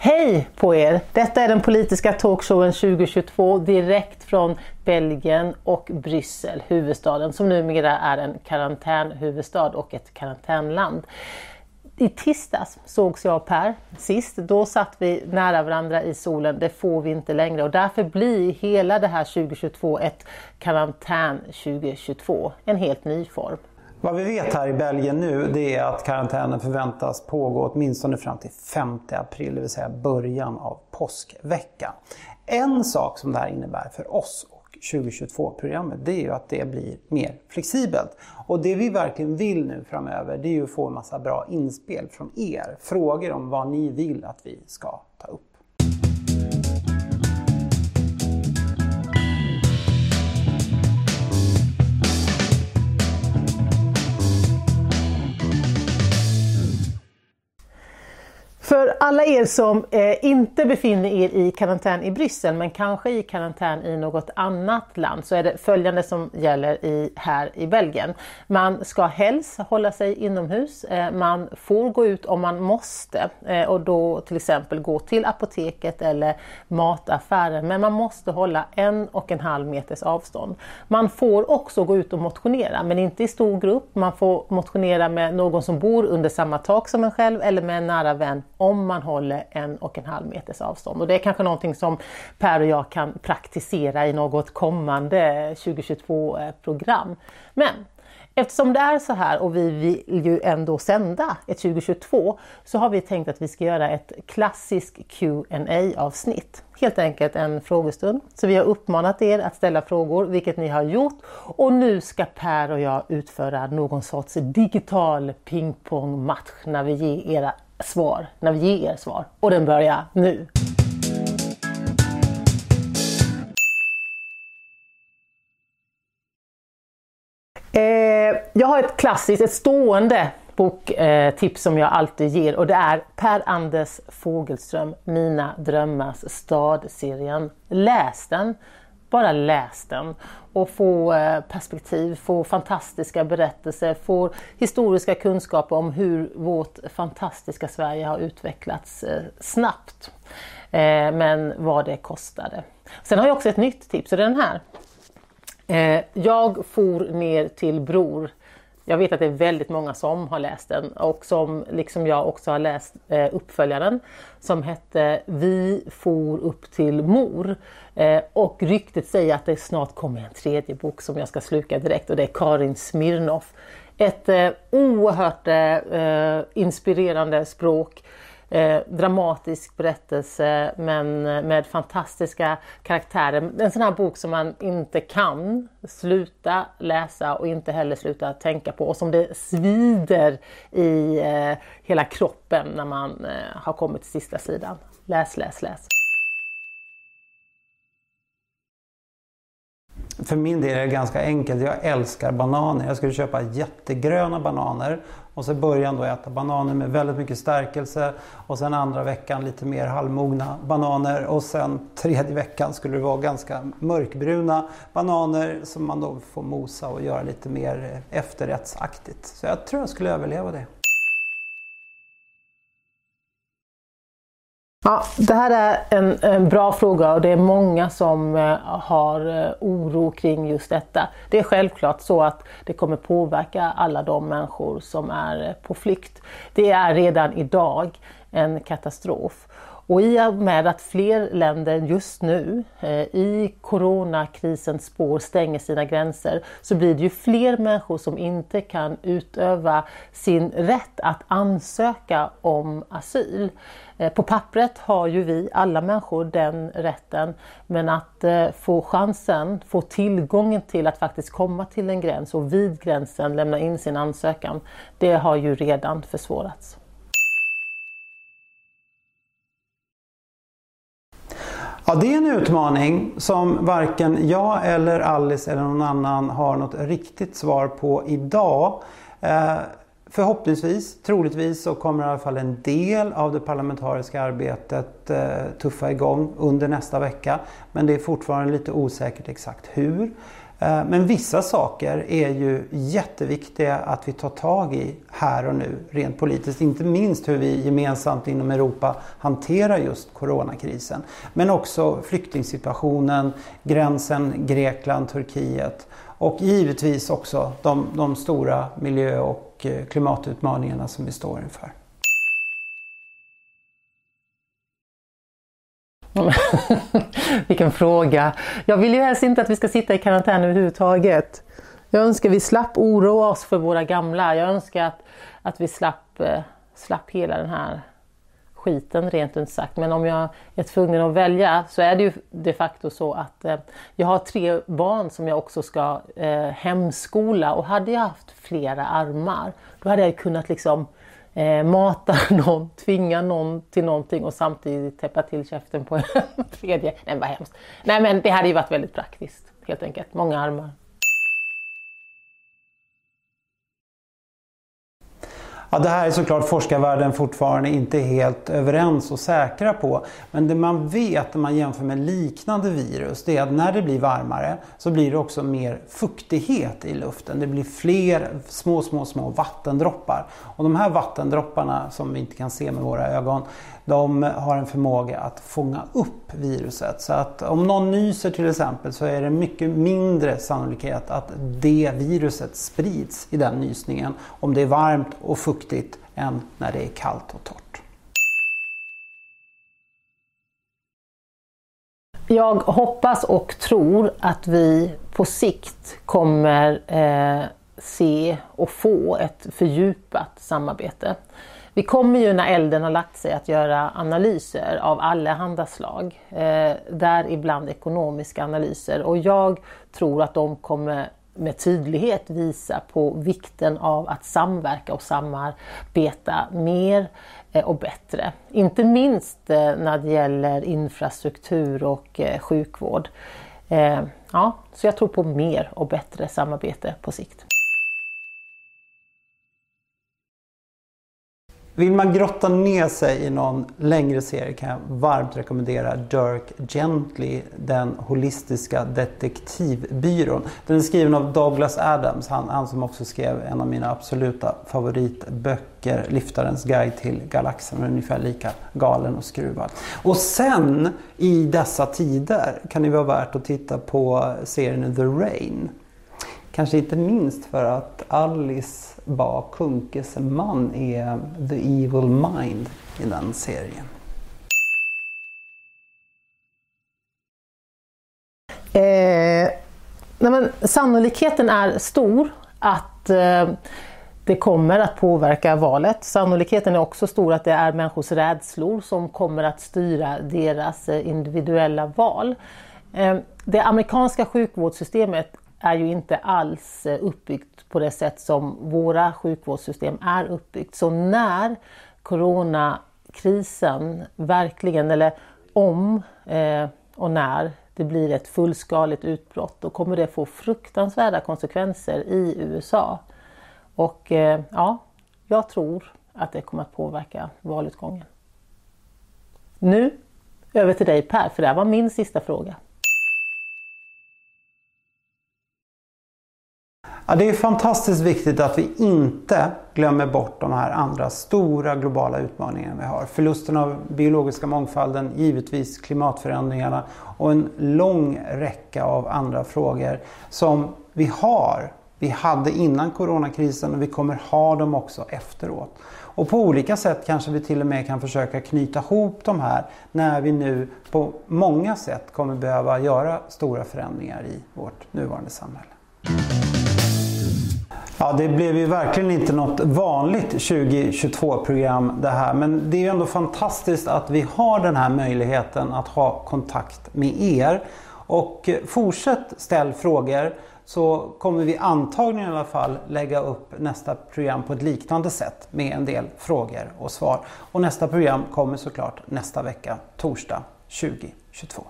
Hej på er! Detta är den politiska talkshowen 2022 direkt från Belgien och Bryssel, huvudstaden som numera är en karantänhuvudstad och ett karantänland. I tisdags sågs jag och Per sist. Då satt vi nära varandra i solen. Det får vi inte längre och därför blir hela det här 2022 ett karantän 2022. En helt ny form. Vad vi vet här i Belgien nu det är att karantänen förväntas pågå åtminstone fram till 5 april, det vill säga början av påskveckan. En sak som det här innebär för oss och 2022-programmet det är ju att det blir mer flexibelt. Och det vi verkligen vill nu framöver det är ju att få en massa bra inspel från er. Frågor om vad ni vill att vi ska ta upp. Alla er som eh, inte befinner er i karantän i Bryssel men kanske i karantän i något annat land så är det följande som gäller i, här i Belgien. Man ska helst hålla sig inomhus, eh, man får gå ut om man måste eh, och då till exempel gå till apoteket eller mataffären men man måste hålla en och en halv meters avstånd. Man får också gå ut och motionera men inte i stor grupp, man får motionera med någon som bor under samma tak som en själv eller med en nära vän om man håller en och en halv meters avstånd. Och det är kanske någonting som Per och jag kan praktisera i något kommande 2022-program. Men Eftersom det är så här och vi vill ju ändå sända ett 2022 så har vi tänkt att vi ska göra ett klassiskt qa avsnitt. Helt enkelt en frågestund. Så vi har uppmanat er att ställa frågor, vilket ni har gjort. Och nu ska Per och jag utföra någon sorts digital pingpongmatch när vi ger era svar, när vi ger er svar. Och den börjar nu. Eh, jag har ett klassiskt, ett stående boktips eh, som jag alltid ger och det är Per-Anders Fogelström, Mina drömmars stad-serien. Läs den! Bara läs den och få eh, perspektiv, få fantastiska berättelser, få historiska kunskaper om hur vårt fantastiska Sverige har utvecklats eh, snabbt. Eh, men vad det kostade. Sen har jag också ett nytt tips och det är den här. Jag for ner till Bror jag vet att det är väldigt många som har läst den och som liksom jag också har läst eh, uppföljaren som hette Vi for upp till mor. Eh, och ryktet säger att det snart kommer en tredje bok som jag ska sluka direkt och det är Karin Smirnoff. Ett eh, oerhört eh, eh inspirerande språk eh, dramatisk berättelse men eh, med fantastiska karaktärer. En sån här bok som man inte kan sluta läsa och inte heller sluta tänka på och som det svider i eh, hela kroppen när man eh, har kommit till sista sidan. Läs, läs, läs! För min del är det ganska enkelt. Jag älskar bananer. Jag skulle köpa jättegröna bananer och så början då äta bananer med väldigt mycket stärkelse och sen andra veckan lite mer halvmogna bananer och sen tredje veckan skulle det vara ganska mörkbruna bananer som man då får mosa och göra lite mer efterrättsaktigt. Så jag tror jag skulle överleva det. Ja, det här är en, en, bra fråga och det är många som eh, har eh, oro kring just detta. Det är självklart så att det kommer påverka alla de människor som är eh, på flykt. Det är redan idag en katastrof. Och i och med att fler länder just nu eh, i coronakrisens spår stänger sina gränser så blir det ju fler människor som inte kan utöva sin rätt att ansöka om asyl. Eh, på pappret har ju vi, alla människor, den rätten men att eh, få chansen, få tillgången till att faktiskt komma till en gräns och vid gränsen lämna in sin ansökan, det har ju redan försvårats. Ja, det är en utmaning som varken jag eller Alice eller någon annan har något riktigt svar på idag. Eh, förhoppningsvis, troligtvis så kommer i alla fall en del av det parlamentariska arbetet eh, tuffa igång under nästa vecka. Men det är fortfarande lite osäkert exakt hur. Eh, men vissa saker är ju jätteviktiga att vi tar tag i här och nu rent politiskt. Inte minst hur vi gemensamt inom Europa hanterar just coronakrisen. Men också flyktingsituationen, gränsen Grekland-Turkiet och givetvis också de, de stora miljö och eh, klimatutmaningarna som vi står inför. Vilken fråga. Jag vill ju helst inte att vi ska sitta i karantän överhuvudtaget. Jag önskar vi slapp oroa oss för våra gamla. Jag önskar att, att vi slapp, eh, slapp hela den här skiten rent ut sagt. Men om jag är tvungen att välja så är det ju de facto så att eh, jag har tre barn som jag också ska eh, hemskola och hade jag haft flera armar då hade jag kunnat liksom eh, mata någon, tvinga någon till någonting och samtidigt täppa till käften på en tredje. Nej, vad hemskt. Nej, men det hade ju varit väldigt praktiskt helt enkelt. Många armar. Ja, det här är såklart forskarvärlden fortfarande inte helt överens och säkra på. Men det man vet när man jämför med liknande virus det är att när det blir varmare så blir det också mer fuktighet i luften. Det blir fler små, små, små vattendroppar. Och de här vattendropparna som vi inte kan se med våra ögon de har en förmåga att fånga upp viruset. Så att om någon nyser till exempel så är det mycket mindre sannolikhet att det viruset sprids i den nysningen om det är varmt och fuktigt än när det är kallt och torrt. Jag hoppas och tror att vi på sikt kommer eh, se och få ett fördjupat samarbete. Vi kommer ju när elden har lagt sig att göra analyser av allehanda slag. Eh, däribland ekonomiska analyser och jag tror att de kommer med tydlighet visa på vikten av att samverka och samarbeta mer eh, och bättre. Inte minst eh, när det gäller infrastruktur och eh, sjukvård. Ja, så jag tror på mer och bättre samarbete på sikt. Vill man grotta ner sig i någon längre serie kan jag varmt rekommendera Dirk Gently, den holistiska detektivbyrån. Den är skriven av Douglas Adams, han, han som också skrev en av mina absoluta favoritböcker, Liftarens guide till galaxen, ungefär lika galen och skruvad. Och sen i dessa tider kan det vara värt att titta på serien The Rain. Kanske inte minst för att Alice Bah Kunkes man är The Evil Mind i den serien. Eh, nej men, sannolikheten är stor att eh, det kommer att påverka valet. Sannolikheten är också stor att det är människors rädslor som kommer att styra deras eh, individuella val. Eh, det amerikanska sjukvårdssystemet är ju inte alls eh, uppbyggt på det sätt som våra sjukvårdssystem är uppbyggt. Så när coronakrisen verkligen, eller om eh, och när det blir ett fullskaligt utbrott, då kommer det få fruktansvärda konsekvenser i USA. Och eh, ja, jag tror att det kommer att påverka valutgången. Nu över till dig Per, för det här var min sista fråga. Ja, det är fantastiskt viktigt att vi inte glömmer bort de här andra stora globala utmaningarna vi har. Förlusten av biologiska mångfalden, givetvis klimatförändringarna och en lång räcka av andra frågor som vi har. Vi hade innan coronakrisen och vi kommer ha dem också efteråt. Och på olika sätt kanske vi till och med kan försöka knyta ihop de här när vi nu på många sätt kommer behöva göra stora förändringar i vårt nuvarande samhälle. Ja, det blev ju verkligen inte något vanligt 2022-program det här. Men det är ju ändå fantastiskt att vi har den här möjligheten att ha kontakt med er. Och fortsätt ställ frågor så kommer vi antagligen i alla fall lägga upp nästa program på ett liknande sätt med en del frågor och svar. Och nästa program kommer såklart nästa vecka, torsdag 2022.